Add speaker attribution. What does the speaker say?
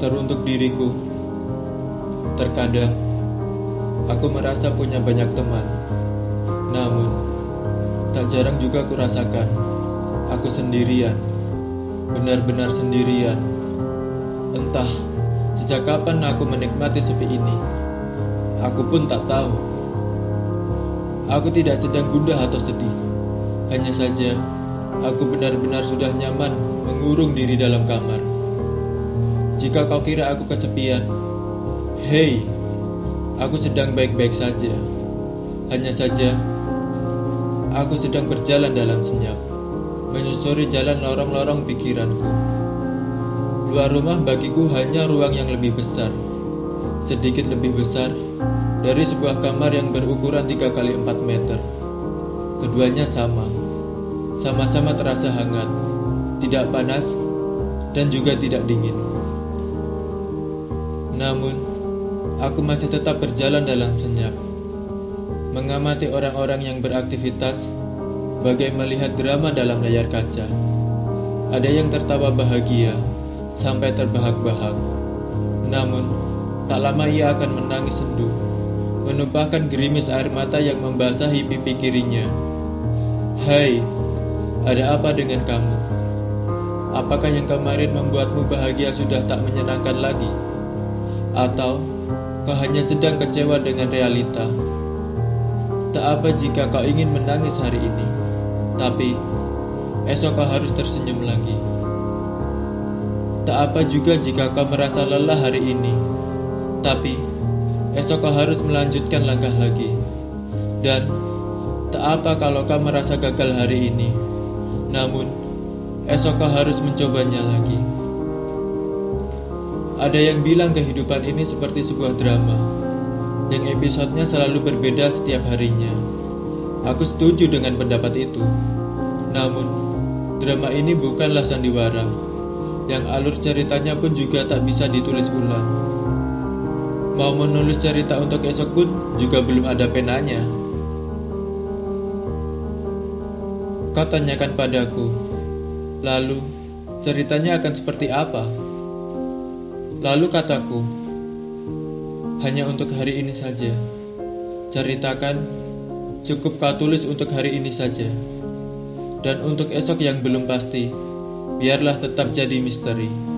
Speaker 1: Teruntuk diriku, terkadang aku merasa punya banyak teman. Namun, tak jarang juga aku rasakan aku sendirian, benar-benar sendirian. Entah sejak kapan aku menikmati sepi ini, aku pun tak tahu. Aku tidak sedang gundah atau sedih, hanya saja aku benar-benar sudah nyaman mengurung diri dalam kamar. Jika kau kira aku kesepian, hei, aku sedang baik-baik saja. Hanya saja, aku sedang berjalan dalam senyap, menyusuri jalan lorong-lorong pikiranku. Luar rumah bagiku hanya ruang yang lebih besar, sedikit lebih besar dari sebuah kamar yang berukuran 3 kali 4 meter. Keduanya sama, sama-sama terasa hangat, tidak panas, dan juga tidak dingin. Namun, aku masih tetap berjalan dalam senyap, mengamati orang-orang yang beraktivitas, bagai melihat drama dalam layar kaca. Ada yang tertawa bahagia sampai terbahak-bahak, namun tak lama ia akan menangis sendu, menumpahkan gerimis air mata yang membasahi pipi kirinya. Hai, ada apa dengan kamu? Apakah yang kemarin membuatmu bahagia sudah tak menyenangkan lagi? Atau kau hanya sedang kecewa dengan realita? Tak apa jika kau ingin menangis hari ini, tapi esok kau harus tersenyum lagi. Tak apa juga jika kau merasa lelah hari ini, tapi esok kau harus melanjutkan langkah lagi. Dan tak apa kalau kau merasa gagal hari ini, namun esok kau harus mencobanya lagi. Ada yang bilang kehidupan ini seperti sebuah drama, yang episodenya selalu berbeda setiap harinya. Aku setuju dengan pendapat itu. Namun, drama ini bukanlah sandiwara, yang alur ceritanya pun juga tak bisa ditulis ulang. Mau menulis cerita untuk esok pun juga belum ada penanya. Kau tanyakan padaku, lalu ceritanya akan seperti apa? Lalu kataku, hanya untuk hari ini saja. Ceritakan, cukup kau tulis untuk hari ini saja. Dan untuk esok yang belum pasti, biarlah tetap jadi misteri.